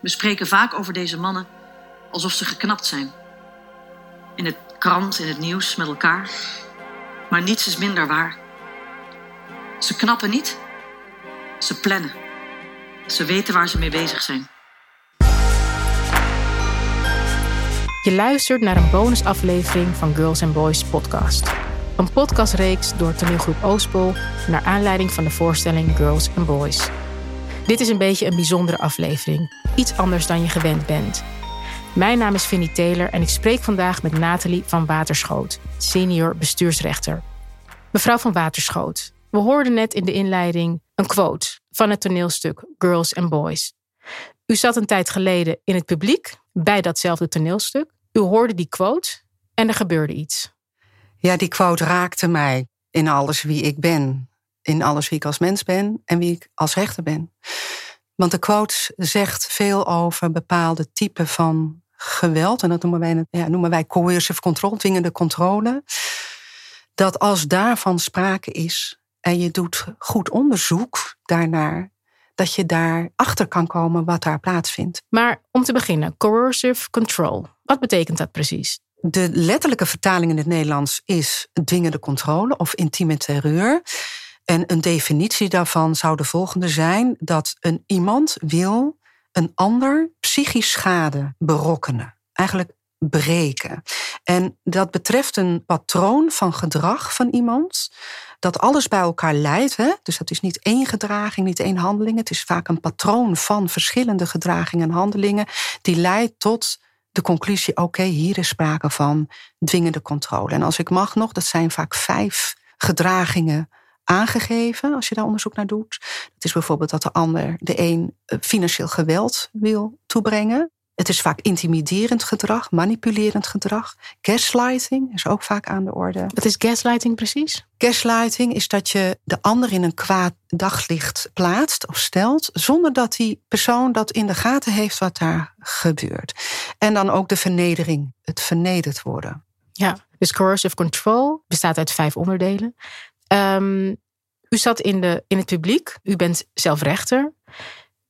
We spreken vaak over deze mannen alsof ze geknapt zijn. In het krant, in het nieuws, met elkaar. Maar niets is minder waar. Ze knappen niet. Ze plannen. Ze weten waar ze mee bezig zijn. Je luistert naar een bonusaflevering van Girls and Boys podcast. Een podcastreeks door toneelgroep Oostpol naar aanleiding van de voorstelling Girls and Boys. Dit is een beetje een bijzondere aflevering. Iets anders dan je gewend bent. Mijn naam is Vinnie Taylor en ik spreek vandaag met Nathalie van Waterschoot, senior bestuursrechter. Mevrouw van Waterschoot, we hoorden net in de inleiding een quote van het toneelstuk Girls and Boys. U zat een tijd geleden in het publiek bij datzelfde toneelstuk. U hoorde die quote en er gebeurde iets. Ja, die quote raakte mij in alles wie ik ben. In alles wie ik als mens ben en wie ik als rechter ben. Want de quote zegt veel over bepaalde typen van geweld. En dat noemen wij, ja, noemen wij coercive control, dwingende controle. Dat als daarvan sprake is en je doet goed onderzoek daarnaar, dat je daar achter kan komen wat daar plaatsvindt. Maar om te beginnen, coercive control. Wat betekent dat precies? De letterlijke vertaling in het Nederlands is dwingende controle of intieme terreur. En een definitie daarvan zou de volgende zijn: dat een iemand wil een ander psychisch schade berokkenen. Eigenlijk breken. En dat betreft een patroon van gedrag van iemand. Dat alles bij elkaar leidt. Hè? Dus dat is niet één gedraging, niet één handeling. Het is vaak een patroon van verschillende gedragingen en handelingen. Die leidt tot de conclusie: oké, hier is sprake van dwingende controle. En als ik mag nog, dat zijn vaak vijf gedragingen aangegeven als je daar onderzoek naar doet. Dat is bijvoorbeeld dat de ander de een eh, financieel geweld wil toebrengen. Het is vaak intimiderend gedrag, manipulerend gedrag. Gaslighting is ook vaak aan de orde. Wat is gaslighting precies? Gaslighting is dat je de ander in een kwaad daglicht plaatst of stelt, zonder dat die persoon dat in de gaten heeft wat daar gebeurt. En dan ook de vernedering, het vernederd worden. Ja, dus coercive control bestaat uit vijf onderdelen. Um, u zat in, de, in het publiek, u bent zelf rechter.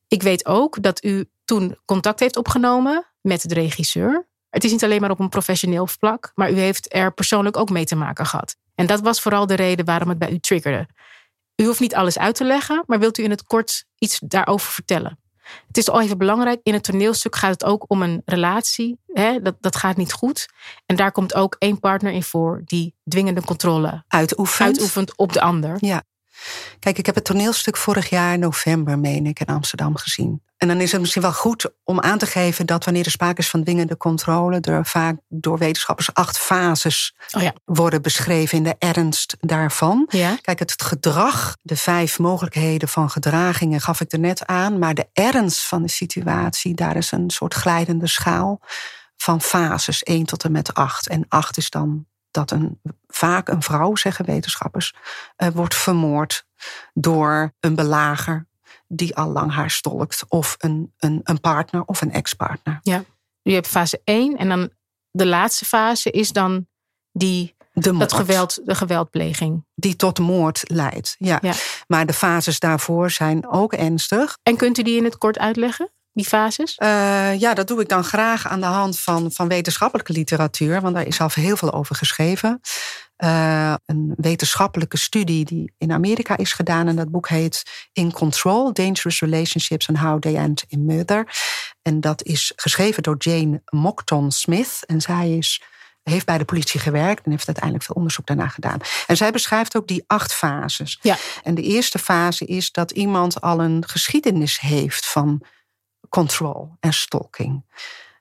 Ik weet ook dat u toen contact heeft opgenomen met de regisseur. Het is niet alleen maar op een professioneel vlak, maar u heeft er persoonlijk ook mee te maken gehad. En dat was vooral de reden waarom het bij u triggerde. U hoeft niet alles uit te leggen, maar wilt u in het kort iets daarover vertellen? Het is al even belangrijk. In het toneelstuk gaat het ook om een relatie. Hè? Dat, dat gaat niet goed. En daar komt ook één partner in voor die dwingende controle uitoefent, uitoefent op de ander. Ja. Kijk, ik heb het toneelstuk vorig jaar november, meen ik, in Amsterdam gezien. En dan is het misschien wel goed om aan te geven dat wanneer er sprake is van dwingende controle, er vaak door wetenschappers acht fases oh ja. worden beschreven in de ernst daarvan. Ja. Kijk, het gedrag, de vijf mogelijkheden van gedragingen gaf ik er net aan, maar de ernst van de situatie, daar is een soort glijdende schaal van fases, 1 tot en met 8. En 8 is dan dat een, vaak een vrouw, zeggen wetenschappers, uh, wordt vermoord door een belager die al lang haar stolkt, of een, een, een partner of een ex-partner. Ja, je hebt fase 1 en dan de laatste fase is dan die de dat geweld, de geweldpleging. Die tot moord leidt. Ja. Ja. Maar de fases daarvoor zijn ook ernstig. En kunt u die in het kort uitleggen? Die fases? Uh, ja, dat doe ik dan graag aan de hand van, van wetenschappelijke literatuur, want daar is al heel veel over geschreven. Uh, een wetenschappelijke studie die in Amerika is gedaan. En dat boek heet In Control: Dangerous Relationships and How They End in Murder. En dat is geschreven door Jane Mockton Smith. En zij is heeft bij de politie gewerkt en heeft uiteindelijk veel onderzoek daarna gedaan. En zij beschrijft ook die acht fases. Ja. En de eerste fase is dat iemand al een geschiedenis heeft van control en stalking.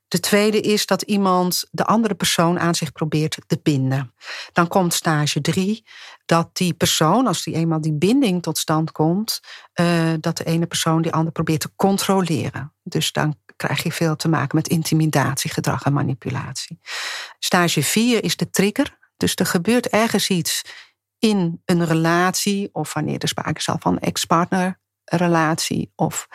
De tweede is dat iemand de andere persoon aan zich probeert te binden. Dan komt stage drie, dat die persoon, als die eenmaal die binding tot stand komt, uh, dat de ene persoon die ander probeert te controleren. Dus dan krijg je veel te maken met intimidatiegedrag en manipulatie. Stage vier is de trigger. Dus er gebeurt ergens iets in een relatie, of wanneer er sprake is al van ex-partner relatie of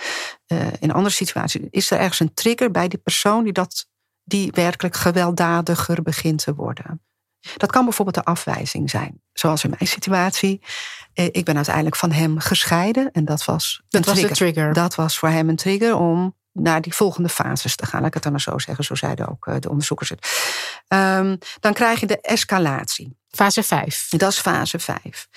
uh, in andere situaties, is er ergens een trigger bij die persoon die, dat, die werkelijk gewelddadiger begint te worden. Dat kan bijvoorbeeld de afwijzing zijn. Zoals in mijn situatie. Eh, ik ben uiteindelijk van hem gescheiden. En dat was, dat was de trigger. Dat was voor hem een trigger om naar die volgende fases te gaan. Laat ik het dan maar zo zeggen. Zo zeiden ook eh, de onderzoekers het. Um, dan krijg je de escalatie. Fase 5. Dat is fase 5.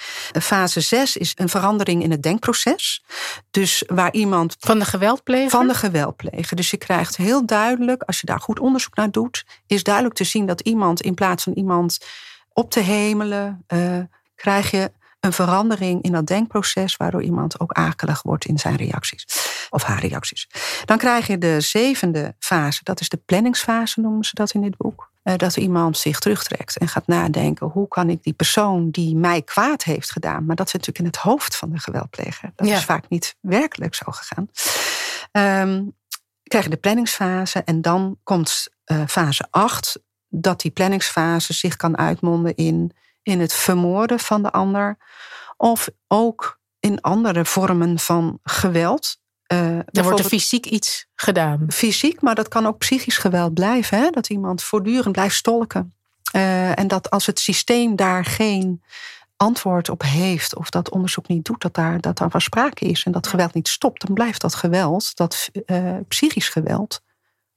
Fase 6 is een verandering in het denkproces. Dus waar iemand. Van de geweldpleger? Van de geweldpleger. Dus je krijgt heel duidelijk, als je daar goed onderzoek naar doet, is duidelijk te zien dat iemand in plaats van iemand op te hemelen, uh, krijg je een verandering in dat denkproces, waardoor iemand ook akelig wordt in zijn reacties of haar reacties. Dan krijg je de zevende fase, dat is de planningsfase, noemen ze dat in dit boek. Eh, dat iemand zich terugtrekt en gaat nadenken: hoe kan ik die persoon die mij kwaad heeft gedaan, maar dat zit natuurlijk in het hoofd van de geweldpleger. Dat is vaak niet werkelijk zo gegaan. Um, krijg je de planningsfase en dan komt uh, fase 8, dat die planningsfase zich kan uitmonden in in het vermoorden van de ander. Of ook in andere vormen van geweld. Uh, er wordt er fysiek iets gedaan. Fysiek, maar dat kan ook psychisch geweld blijven. Hè? Dat iemand voortdurend blijft stolken. Uh, en dat als het systeem daar geen antwoord op heeft, of dat onderzoek niet doet, dat daar, dat daar van sprake is en dat geweld niet stopt, dan blijft dat geweld, dat uh, psychisch geweld,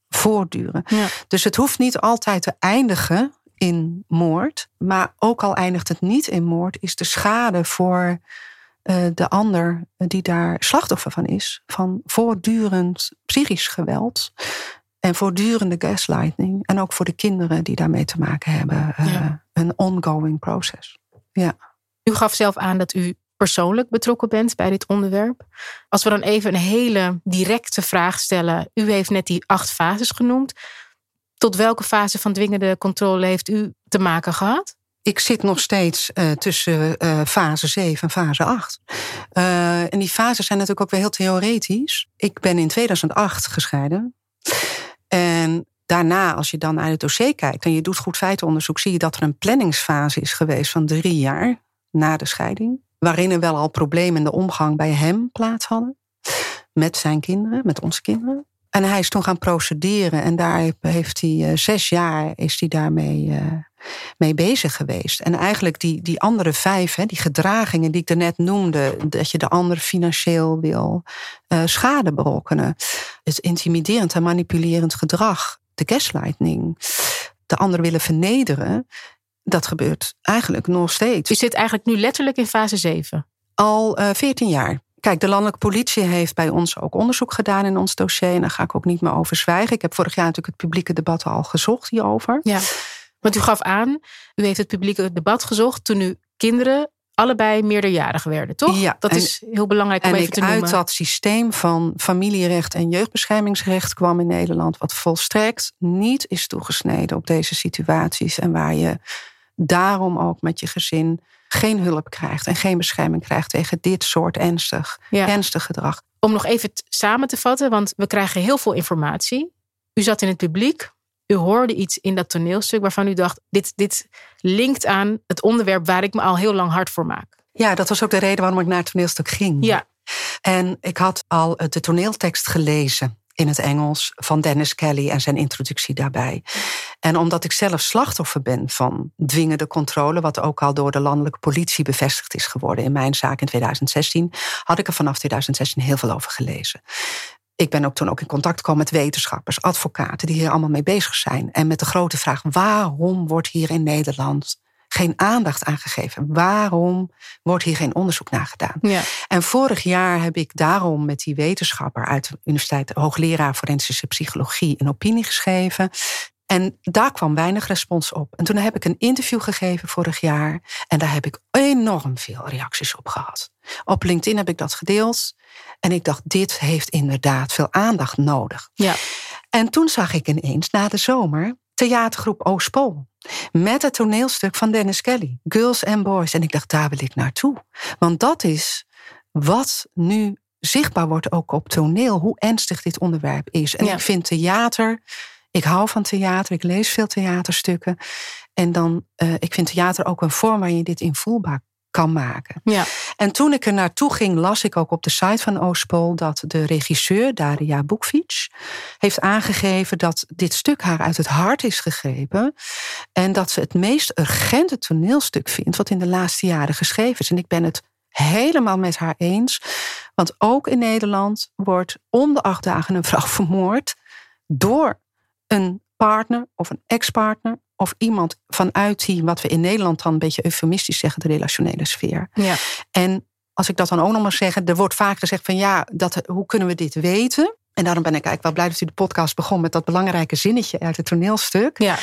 voortduren. Ja. Dus het hoeft niet altijd te eindigen in moord. Maar ook al eindigt het niet in moord, is de schade voor uh, de ander die daar slachtoffer van is, van voortdurend psychisch geweld en voortdurende gaslighting. En ook voor de kinderen die daarmee te maken hebben, uh, een ongoing proces. Ja. U gaf zelf aan dat u persoonlijk betrokken bent bij dit onderwerp. Als we dan even een hele directe vraag stellen. U heeft net die acht fases genoemd. Tot welke fase van dwingende controle heeft u te maken gehad? Ik zit nog steeds uh, tussen uh, fase 7 en fase 8. Uh, en die fases zijn natuurlijk ook weer heel theoretisch. Ik ben in 2008 gescheiden. En daarna, als je dan naar het dossier kijkt en je doet goed feitenonderzoek, zie je dat er een planningsfase is geweest van drie jaar na de scheiding. Waarin er wel al problemen in de omgang bij hem plaats hadden. Met zijn kinderen, met onze kinderen. En hij is toen gaan procederen en daar heeft hij zes jaar is hij daarmee mee bezig geweest. En eigenlijk die, die andere vijf, hè, die gedragingen die ik net noemde, dat je de ander financieel wil uh, schade berokkenen, het intimiderend en manipulerend gedrag, de gaslighting, de ander willen vernederen, dat gebeurt eigenlijk nog steeds. Je zit eigenlijk nu letterlijk in fase 7? Al veertien jaar. Kijk, de landelijke politie heeft bij ons ook onderzoek gedaan in ons dossier. En daar ga ik ook niet meer over zwijgen. Ik heb vorig jaar natuurlijk het publieke debat al gezocht hierover. Ja, want u gaf aan, u heeft het publieke debat gezocht toen u kinderen allebei meerderjarig werden, toch? Ja, dat is heel belangrijk om even te noemen. En uit dat systeem van familierecht en jeugdbeschermingsrecht kwam in Nederland... wat volstrekt niet is toegesneden op deze situaties... en waar je daarom ook met je gezin geen hulp krijgt en geen bescherming krijgt tegen dit soort ernstig, ernstig gedrag. Om nog even samen te vatten, want we krijgen heel veel informatie. U zat in het publiek, u hoorde iets in dat toneelstuk waarvan u dacht: dit, dit linkt aan het onderwerp waar ik me al heel lang hard voor maak. Ja, dat was ook de reden waarom ik naar het toneelstuk ging. Ja. En ik had al de toneeltekst gelezen in het Engels van Dennis Kelly en zijn introductie daarbij. En omdat ik zelf slachtoffer ben van dwingende controle, wat ook al door de landelijke politie bevestigd is geworden in mijn zaak in 2016, had ik er vanaf 2016 heel veel over gelezen. Ik ben ook toen ook in contact gekomen met wetenschappers, advocaten die hier allemaal mee bezig zijn. En met de grote vraag: waarom wordt hier in Nederland geen aandacht aan gegeven. Waarom wordt hier geen onderzoek naar gedaan? Ja. En vorig jaar heb ik daarom met die wetenschapper uit de universiteit, hoogleraar forensische psychologie, een opinie geschreven. En daar kwam weinig respons op. En toen heb ik een interview gegeven vorig jaar. En daar heb ik enorm veel reacties op gehad. Op LinkedIn heb ik dat gedeeld. En ik dacht, dit heeft inderdaad veel aandacht nodig. Ja. En toen zag ik ineens na de zomer theatergroep Oostpol. Met het toneelstuk van Dennis Kelly, Girls and Boys. En ik dacht, daar wil ik naartoe. Want dat is wat nu zichtbaar wordt ook op toneel, hoe ernstig dit onderwerp is. En ik vind theater, ik hou van theater, ik lees veel theaterstukken. En dan, uh, ik vind theater ook een vorm waar je dit in voelbaar kan maken. Ja. En toen ik er naartoe ging, las ik ook op de site van Oostpol dat de regisseur Daria Bukvic heeft aangegeven dat dit stuk haar uit het hart is gegrepen en dat ze het meest urgente toneelstuk vindt wat in de laatste jaren geschreven is. En ik ben het helemaal met haar eens. Want ook in Nederland wordt om de acht dagen een vrouw vermoord door een partner of een ex-partner of iemand vanuit die, wat we in Nederland dan een beetje eufemistisch zeggen, de relationele sfeer. Ja. En als ik dat dan ook nog maar zeggen, er wordt vaak gezegd van ja, dat, hoe kunnen we dit weten? En daarom ben ik eigenlijk wel blij dat u de podcast begon met dat belangrijke zinnetje uit het toneelstuk. Ja.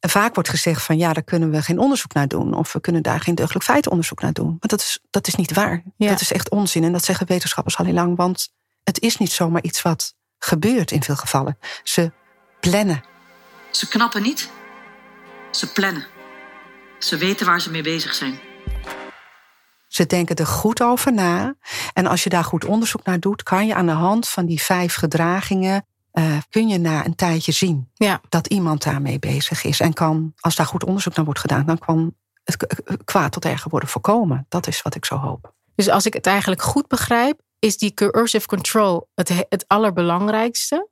En vaak wordt gezegd van ja, daar kunnen we geen onderzoek naar doen. Of we kunnen daar geen deugdelijk feitenonderzoek naar doen. Maar dat is, dat is niet waar. Ja. Dat is echt onzin. En dat zeggen wetenschappers al heel lang. Want het is niet zomaar iets wat gebeurt in veel gevallen. Ze plannen. Ze knappen niet. Ze plannen. Ze weten waar ze mee bezig zijn. Ze denken er goed over na. En als je daar goed onderzoek naar doet, kan je aan de hand van die vijf gedragingen. eh, kun je na een tijdje zien Ja. dat iemand daarmee bezig is. En kan, als daar goed onderzoek naar wordt gedaan, dan kan het kwaad tot erger worden voorkomen. Dat is wat ik zo hoop. Dus als ik het eigenlijk goed begrijp, is die coercive control het, he- het allerbelangrijkste.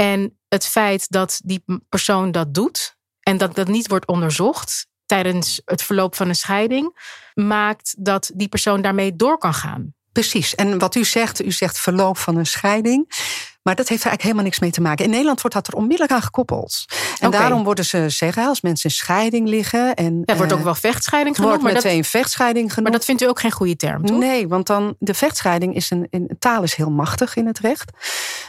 En het feit dat die persoon dat doet en dat dat niet wordt onderzocht tijdens het verloop van een scheiding, maakt dat die persoon daarmee door kan gaan. Precies. En wat u zegt, u zegt verloop van een scheiding. Maar dat heeft er eigenlijk helemaal niks mee te maken. In Nederland wordt dat er onmiddellijk aan gekoppeld. En daarom worden ze zeggen, als mensen in scheiding liggen. En, Er wordt eh, ook wel vechtscheiding genoemd, wordt maar dat, meteen vechtscheiding genoemd. maar dat vindt u ook geen goede term, toch? Nee, want dan de vechtscheiding is een, een taal is heel machtig in het recht.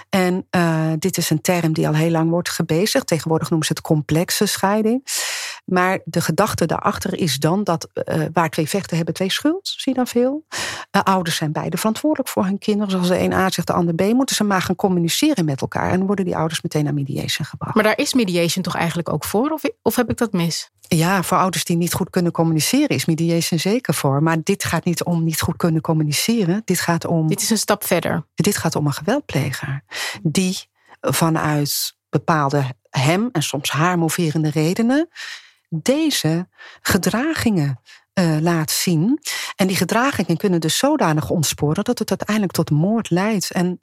En eh, dit is een term die al heel lang wordt gebezigd. Tegenwoordig noemen ze het complexe scheiding. Maar de gedachte daarachter is dan dat eh, waar twee vechten hebben, twee schuld. Zie je dan veel? Eh, ouders zijn beide verantwoordelijk voor hun kinderen. Dus als de een A zegt, de ander B, moeten ze maar gaan communiceren met elkaar. En dan worden die ouders meteen naar mediation gebracht. Maar daar is mediation toch eigenlijk ook voor? Of, of heb ik dat mis? Ja, voor ouders die niet goed kunnen communiceren is mediation zeker voor. Maar dit gaat niet om niet goed kunnen communiceren. Dit gaat om Dit is een stap verder. Dit gaat om een geweldpleger die vanuit bepaalde hem en soms haar moverende redenen deze gedragingen eh, laat zien. En die gedragingen kunnen dus zodanig ontsporen dat het uiteindelijk tot moord leidt. En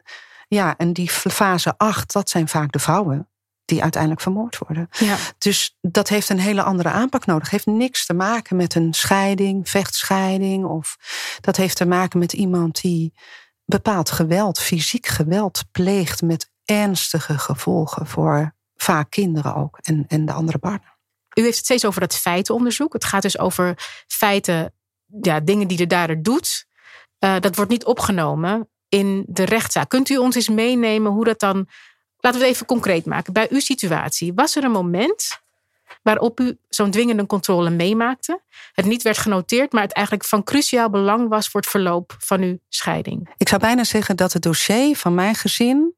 ja, en die fase 8, dat zijn vaak de vrouwen die uiteindelijk vermoord worden. Ja. Dus dat heeft een hele andere aanpak nodig. Heeft niks te maken met een scheiding, vechtscheiding. Of dat heeft te maken met iemand die bepaald geweld, fysiek geweld pleegt met ernstige gevolgen voor vaak kinderen ook en, en de andere partner. U heeft het steeds over dat feitenonderzoek. Het gaat dus over feiten, ja, dingen die de dader doet. Eh, dat wordt niet opgenomen in de rechtszaak. Kunt u ons eens meenemen hoe dat dan. Laten we het even concreet maken. Bij uw situatie, was er een moment waarop u zo'n dwingende controle meemaakte? Het niet werd genoteerd, maar het eigenlijk van cruciaal belang was voor het verloop van uw scheiding. Ik zou bijna zeggen dat het dossier van mijn gezin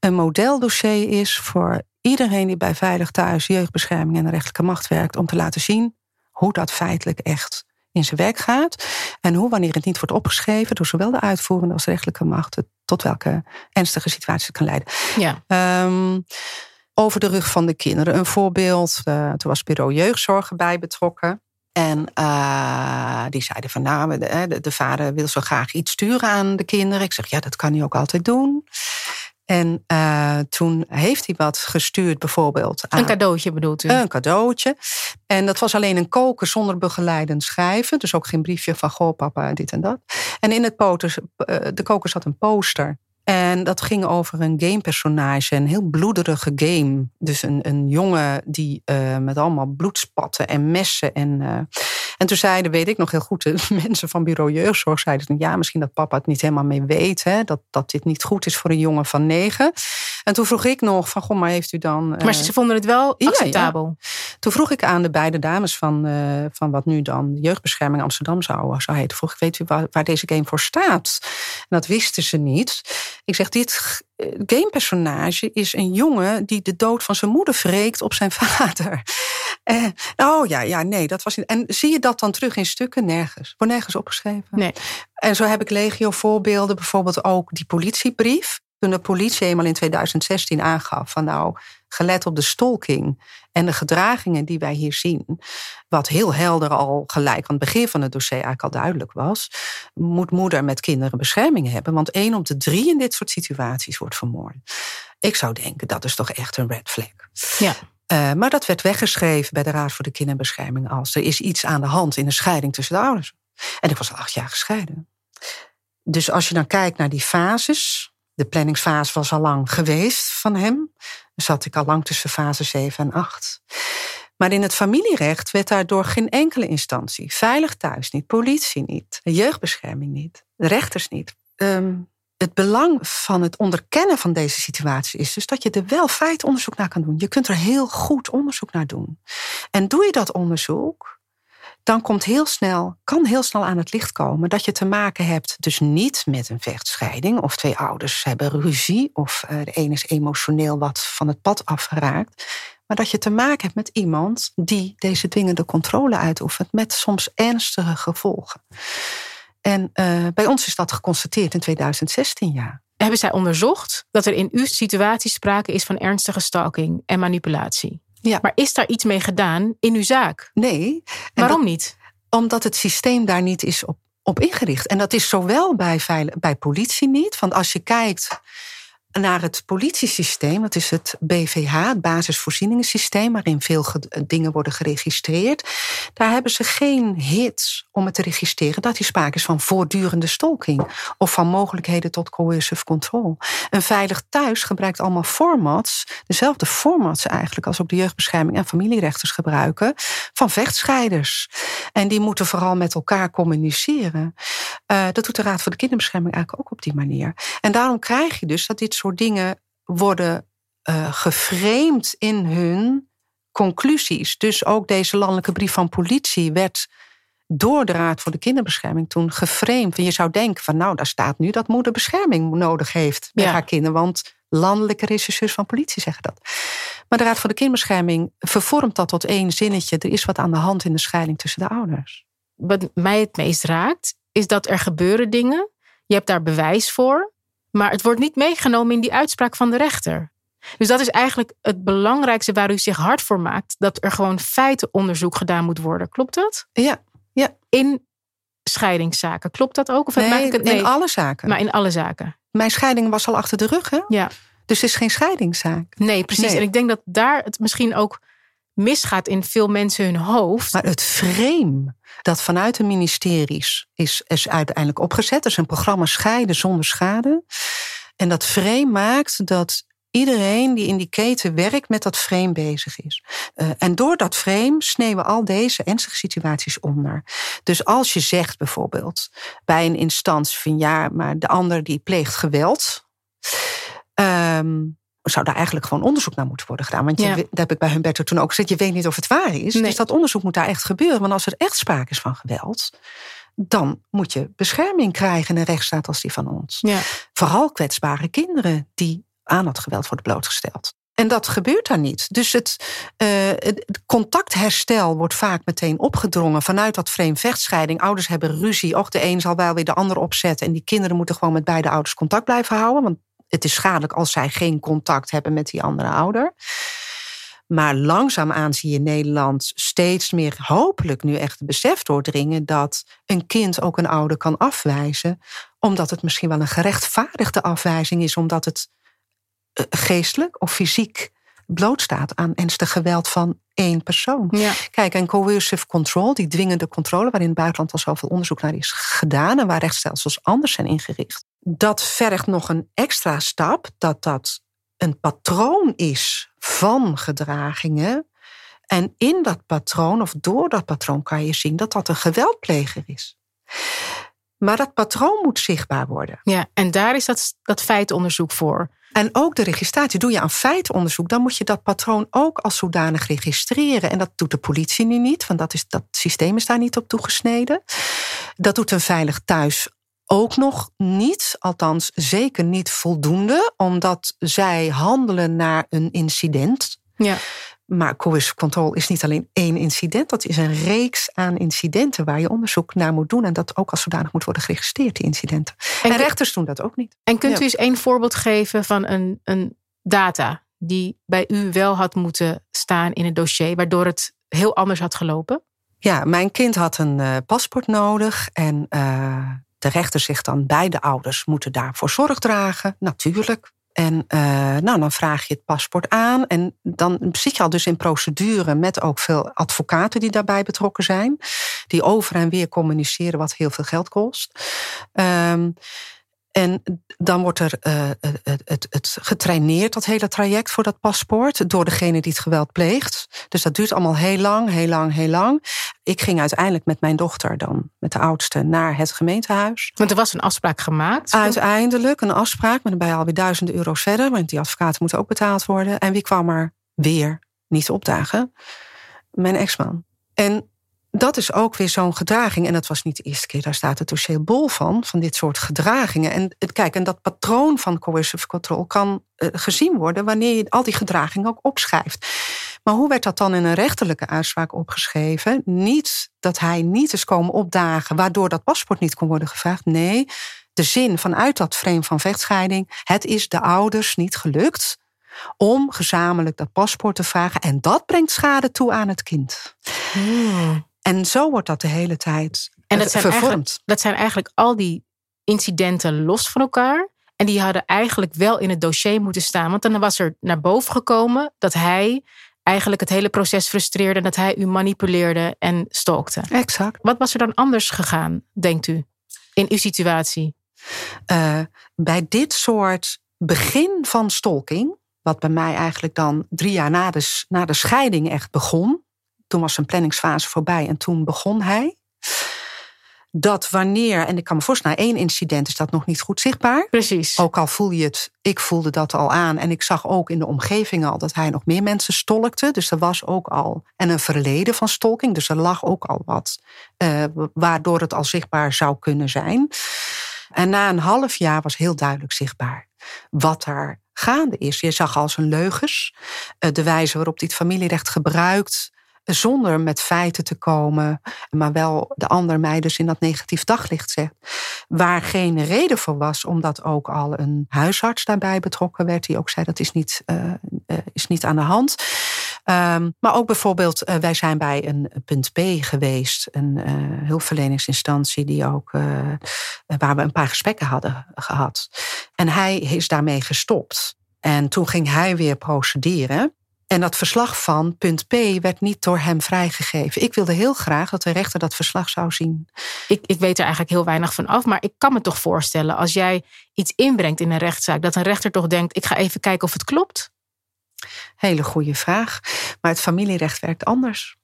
een modeldossier is voor iedereen die bij Veilig Thuis, jeugdbescherming en de rechterlijke macht werkt, om te laten zien hoe dat feitelijk echt in zijn werk gaat. En hoe, wanneer het niet wordt opgeschreven door zowel de uitvoerende als de rechterlijke macht, het tot welke ernstige situatie het kan leiden. Ja, Ehm, over de rug van de kinderen. Een voorbeeld, eh, toen was bureau jeugdzorg bij betrokken. En eh, die zeiden van nou, de, de, de vader wil zo graag iets sturen aan de kinderen. Ik zeg ja, dat kan hij ook altijd doen. En eh, toen heeft hij wat gestuurd, bijvoorbeeld. Aan, een cadeautje bedoelt u? een cadeautje. En dat was alleen een koker zonder begeleidend schrijven. Dus ook geen briefje van goh, papa, dit en dat. En in het poter, eh, de koker zat een poster. En dat ging over een gamepersonage, een heel bloederige game. Dus een, een jongen die eh, met allemaal bloedspatten en messen. En, en toen zeiden, weet ik nog heel goed, de mensen van bureau jeugdzorg zeiden... ja, misschien dat papa het niet helemaal mee weet, hè, dat, dat dit niet goed is voor een jongen van negen. En toen vroeg ik nog van, goh, maar heeft u dan... eh, maar ze vonden het wel ja. acceptabel. toen vroeg ik aan de beide dames van, eh, van wat nu dan Jeugdbescherming Amsterdam zou, zou heten. Vroeg ik, weet u waar, waar deze game voor staat? En dat wisten ze niet. Ik zeg, dit eh, gamepersonage is een jongen die de dood van zijn moeder wreekt op zijn vader. Eh, oh ja, ja, nee, dat was niet. En zie je dat dan terug in stukken? Nergens. Wordt nergens opgeschreven. Nee. En zo heb ik legio voorbeelden. Bijvoorbeeld ook die politiebrief. Toen de politie eenmaal in 2016 aangaf van nou, gelet op de stalking en de gedragingen die wij hier zien, wat heel helder al gelijk aan het begin van het dossier eigenlijk al duidelijk was, moet moeder met kinderen bescherming hebben, want één op de drie in dit soort situaties wordt vermoord. Ik zou denken, dat is toch echt een red flag. Ja. Uh, maar dat werd weggeschreven bij de Raad voor de Kinderbescherming als er is iets aan de hand in een scheiding tussen de ouders. En ik was al acht jaar gescheiden. Dus als je dan kijkt naar die fases. De planningsfase was al lang geweest van hem. Dan zat ik al lang tussen fase 7 en 8. Maar in het familierecht werd daardoor geen enkele instantie, veilig thuis niet, politie niet, jeugdbescherming niet, rechters niet. Um, het belang van het onderkennen van deze situatie is dus dat je er wel feitonderzoek naar kan doen. Je kunt er heel goed onderzoek naar doen. En doe je dat onderzoek, dan komt heel snel, kan heel snel aan het licht komen dat je te maken hebt, dus niet met een vechtscheiding of twee ouders hebben ruzie of eh, de een is emotioneel wat van het pad afgeraakt, maar dat je te maken hebt met iemand die deze dwingende controle uitoefent met soms ernstige gevolgen. En uh, bij ons is dat geconstateerd in 2016, ja. Hebben zij onderzocht dat er in uw situatie sprake is van ernstige stalking en manipulatie? Ja. Maar is daar iets mee gedaan in uw zaak? Nee. Waarom niet? Omdat het systeem daar niet is op, op ingericht. En dat is zowel bij, bij politie niet. Want als je kijkt naar het politiesysteem, dat is het BVH, het basisvoorzieningensysteem, waarin veel dingen worden geregistreerd. Daar hebben ze geen hits om het te registreren dat die sprake is van voortdurende stalking of van mogelijkheden tot coercive control. Een veilig thuis gebruikt allemaal formats, dezelfde formats eigenlijk als ook de jeugdbescherming en familierechters gebruiken, van vechtscheiders. En die moeten vooral met elkaar communiceren. Uh, dat doet de Raad voor de Kinderbescherming eigenlijk ook op die manier. En daarom krijg je dus dat dit soort dingen worden uh, geframed in hun conclusies. Dus ook deze landelijke brief van politie werd door de Raad voor de Kinderbescherming toen geframed. En je zou denken van nou, daar staat nu dat moeder bescherming nodig heeft bij haar kinderen. Want landelijke rechercheurs van politie zeggen dat. Maar de Raad voor de Kinderbescherming vervormt dat tot één zinnetje. Er is wat aan de hand in de scheiding tussen de ouders. Wat mij het meest raakt, is dat er gebeuren dingen. Je hebt daar bewijs voor. Maar het wordt niet meegenomen in die uitspraak van de rechter. Dus dat is eigenlijk het belangrijkste waar u zich hard voor maakt. Dat er gewoon feitenonderzoek gedaan moet worden. Klopt dat? Ja. ja. In scheidingszaken. Klopt dat ook? Of nee, maak ik het, nee, in alle zaken. Maar in alle zaken. Mijn scheiding was al achter de rug, hè? Ja. Dus het is geen scheidingszaak. Nee, precies. En ik denk dat daar het misschien ook misgaat in veel mensen hun hoofd. Maar het frame dat vanuit de ministeries is, is uiteindelijk opgezet. is een programma Scheiden zonder schade. En dat frame maakt dat iedereen die in die keten werkt met dat frame bezig is. Uh, en door dat frame sneeuwen al deze ernstige situaties onder. Dus als je zegt bijvoorbeeld bij een instantie van ja, maar de ander die pleegt geweld. Um, zou daar eigenlijk gewoon onderzoek naar moeten worden gedaan. Want je, dat heb ik bij Humberto toen ook gezegd, je weet niet of het waar is. Dus dat onderzoek moet daar echt gebeuren. Want als er echt sprake is van geweld, dan moet je bescherming krijgen in een rechtsstaat als die van ons. Ja. Vooral kwetsbare kinderen die aan dat geweld worden blootgesteld. En dat gebeurt daar niet. Dus het, uh, het, contactherstel wordt vaak meteen opgedrongen vanuit dat frame vechtscheiding. Ouders hebben ruzie. Och, de een zal wel weer de ander opzetten. En die kinderen moeten gewoon met beide ouders contact blijven houden. Want het is schadelijk als zij geen contact hebben met die andere ouder. Maar langzaamaan zie je in Nederland steeds meer, hopelijk nu echt besef doordringen dat een kind ook een ouder kan afwijzen, omdat het misschien wel een gerechtvaardigde afwijzing is, omdat het eh, geestelijk of fysiek blootstaat aan ernstig geweld van één persoon. Ja. Kijk, en coercive control, die dwingende controle, waarin in het buitenland al zoveel onderzoek naar is gedaan en waar rechtsstelsels anders zijn ingericht, dat vergt nog een extra stap, dat dat een patroon is van gedragingen. En in dat patroon, of door dat patroon, kan je zien dat dat een geweldpleger is. Maar dat patroon moet zichtbaar worden. Ja, en daar is dat, dat feitonderzoek voor. En ook de registratie. Doe je aan feitonderzoek, dan moet je dat patroon ook als zodanig registreren. En dat doet de politie nu niet, want dat, is, dat systeem is daar niet op toegesneden. Dat doet een veilig thuis ook nog niet, althans zeker niet voldoende, omdat zij handelen naar een incident. Ja. Maar coercive control is niet alleen één incident, dat is een reeks aan incidenten waar je onderzoek naar moet doen en dat ook als zodanig moet worden geregistreerd, die incidenten. En, rechters doen dat ook niet. En kunt u eens één voorbeeld geven van een, een data die bij u wel had moeten staan in het dossier, waardoor het heel anders had gelopen? Ja, mijn kind had een uh, paspoort nodig en uh, de rechter zegt dan beide ouders moeten daarvoor zorg dragen, natuurlijk. En uh, nou, dan vraag je het paspoort aan. En dan zit je al dus in procedure met ook veel advocaten die daarbij betrokken zijn. Die over en weer communiceren wat heel veel geld kost. Um, en dan wordt er uh, het, het, het, getraineerd, dat hele traject voor dat paspoort, door degene die het geweld pleegt. Dus dat duurt allemaal heel lang, heel lang, heel lang. Ik ging uiteindelijk met mijn dochter dan, met de oudste, naar het gemeentehuis. Want er was een afspraak gemaakt? Uiteindelijk een afspraak, maar dan ben je alweer duizenden euro's verder, want die advocaten moeten ook betaald worden. En wie kwam er weer niet opdagen? Mijn ex-man. En dat is ook weer zo'n gedraging. En dat was niet de eerste keer, daar staat het dossier bol van, van dit soort gedragingen. En kijk, en dat patroon van coercive control kan uh, gezien worden wanneer je al die gedragingen ook opschrijft. Maar hoe werd dat dan in een rechterlijke uitspraak opgeschreven? Niet dat hij niet is komen opdagen, waardoor dat paspoort niet kon worden gevraagd. Nee, de zin vanuit dat frame van vechtscheiding: het is de ouders niet gelukt om gezamenlijk dat paspoort te vragen. En dat brengt schade toe aan het kind. Hmm. En zo wordt dat de hele tijd en dat zijn vervormd. Dat zijn eigenlijk al die incidenten los van elkaar. En die hadden eigenlijk wel in het dossier moeten staan. Want dan was er naar boven gekomen dat hij eigenlijk het hele proces frustreerde. Dat hij u manipuleerde en stalkte. Exact. Wat was er dan anders gegaan, denkt u, in uw situatie? Uh, bij dit soort begin van stalking, wat bij mij eigenlijk dan drie jaar na de, na de scheiding echt begon. Toen was zijn planningsfase voorbij en toen begon hij. Dat wanneer, en ik kan me voorstellen, na één incident is dat nog niet goed zichtbaar. Precies. Ook al voel je het, ik voelde dat al aan. En ik zag ook in de omgeving al dat hij nog meer mensen stolkte. Dus er was ook al, en een verleden van stalking. Dus er lag ook al wat, uh, waardoor het al zichtbaar zou kunnen zijn. En na een half jaar was heel duidelijk zichtbaar wat er gaande is. Je zag al zijn leugens, eh, de wijze waarop hij het familierecht gebruikt zonder met feiten te komen, maar wel de ander mij dus in dat negatief daglicht zegt. Waar geen reden voor was, omdat ook al een huisarts daarbij betrokken werd, die ook zei dat is niet, uh, is niet aan de hand. Um, maar ook bijvoorbeeld, uh, wij zijn bij een punt B geweest, een hulpverleningsinstantie die ook, waar we een paar gesprekken hadden gehad. En hij is daarmee gestopt. En toen ging hij weer procederen. En dat verslag van punt P werd niet door hem vrijgegeven. Ik wilde heel graag dat de rechter dat verslag zou zien. Ik, ik weet er eigenlijk heel weinig van af, maar ik kan me toch voorstellen als jij iets inbrengt in een rechtszaak, dat een rechter toch denkt: ik ga even kijken of het klopt? Hele goede vraag. Maar het familierecht werkt anders.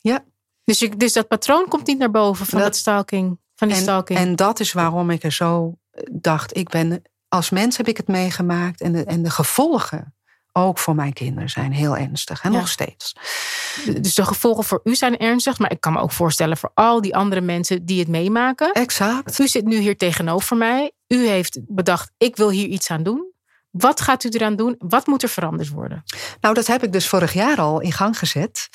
Ja. Dus, dus dat patroon komt niet naar boven van dat, stalking. Van die en, stalking. En dat is waarom ik er zo dacht: ik ben als mens heb ik het meegemaakt en de, en de gevolgen ook voor mijn kinderen zijn heel ernstig en nog steeds. Dus de gevolgen voor u zijn ernstig, maar ik kan me ook voorstellen voor al die andere mensen die het meemaken. Exact. U zit nu hier tegenover mij. U heeft bedacht, ik wil hier iets aan doen. Wat gaat u eraan doen? Wat moet er veranderd worden? Nou, dat heb ik dus vorig jaar al in gang gezet.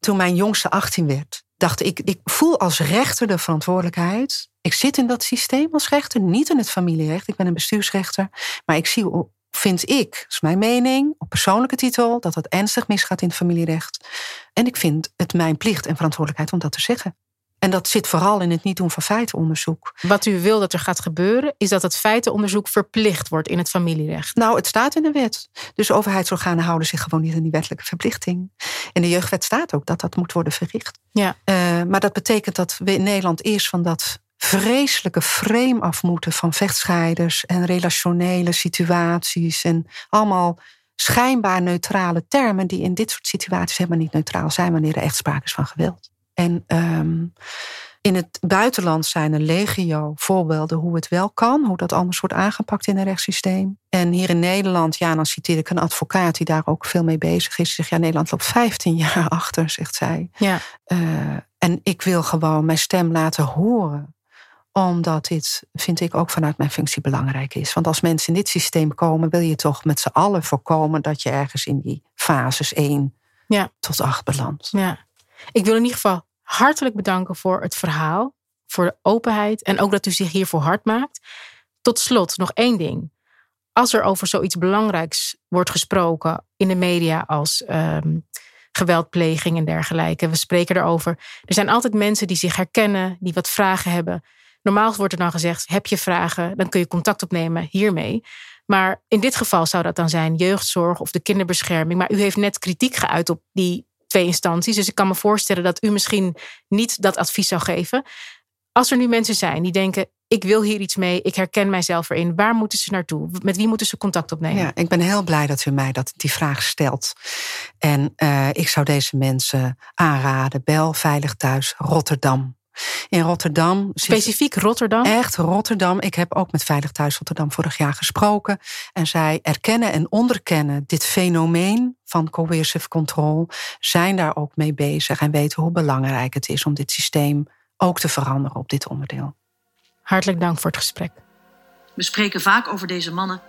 Toen mijn jongste 18 werd, dacht ik, ik voel als rechter de verantwoordelijkheid. Ik zit in dat systeem als rechter, niet in het familierecht. Ik ben een bestuursrechter. Maar ik zie vind ik, dat is mijn mening, op persoonlijke titel, dat het ernstig misgaat in het familierecht. En ik vind het mijn plicht en verantwoordelijkheid om dat te zeggen. En dat zit vooral in het niet doen van feitenonderzoek. Wat u wil dat er gaat gebeuren, is dat het feitenonderzoek verplicht wordt in het familierecht. Nou, het staat in de wet. Dus overheidsorganen houden zich gewoon niet aan die wettelijke verplichting. In de jeugdwet staat ook dat dat moet worden verricht. Ja. Uh, maar dat betekent dat we in Nederland eerst van dat vreselijke frame af moeten van vechtscheiders en relationele situaties en allemaal schijnbaar neutrale termen die in dit soort situaties helemaal niet neutraal zijn wanneer er echt sprake is van geweld. En um, in het buitenland zijn er legio voorbeelden hoe het wel kan, hoe dat anders wordt aangepakt in een rechtssysteem. En hier in Nederland, ja, dan citeer ik een advocaat die daar ook veel mee bezig is. Zegt ja, Nederland loopt 15 jaar achter, zegt zij. Ja. Uh, en ik wil gewoon mijn stem laten horen omdat dit, vind ik, ook vanuit mijn functie belangrijk is. Want als mensen in dit systeem komen, wil je toch met z'n allen voorkomen dat je ergens in die fases 1 ja. tot 8 belandt. Ja. Ik wil in ieder geval hartelijk bedanken voor het verhaal, voor de openheid en ook dat u zich hiervoor hard maakt. Tot slot nog één ding. Als er over zoiets belangrijks wordt gesproken in de media als um, geweldpleging en dergelijke, we spreken erover. Er zijn altijd mensen die zich herkennen, die wat vragen hebben. Normaal wordt er dan gezegd: heb je vragen, dan kun je contact opnemen hiermee. Maar in dit geval zou dat dan zijn jeugdzorg of de kinderbescherming. Maar u heeft net kritiek geuit op die twee instanties. Dus ik kan me voorstellen dat u misschien niet dat advies zou geven. Als er nu mensen zijn die denken: ik wil hier iets mee, ik herken mijzelf erin, waar moeten ze naartoe? Met wie moeten ze contact opnemen? Ja, ik ben heel blij dat u mij dat, die vraag stelt. En uh, ik zou deze mensen aanraden: bel Veilig Thuis Rotterdam. In Rotterdam. Specifiek Rotterdam? Echt Rotterdam. Ik heb ook met Veilig Thuis Rotterdam vorig jaar gesproken. En zij erkennen en onderkennen dit fenomeen van coercive control. Zijn daar ook mee bezig en weten hoe belangrijk het is om dit systeem ook te veranderen op dit onderdeel. Hartelijk dank voor het gesprek. We spreken vaak over deze mannen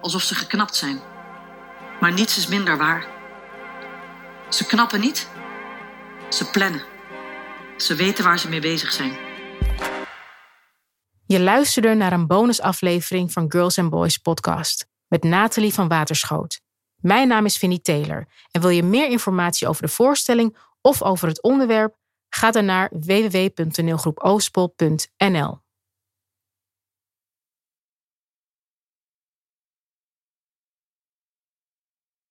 alsof ze geknapt zijn. Maar niets is minder waar. Ze knappen niet, ze plannen. Ze weten waar ze mee bezig zijn. Je luisterde naar een bonusaflevering van Girls and Boys podcast met Nathalie van Waterschoot. Mijn naam is Vinnie Taylor en wil je meer informatie over de voorstelling of over het onderwerp? Ga dan naar www.toneelgroepoostpol.nl.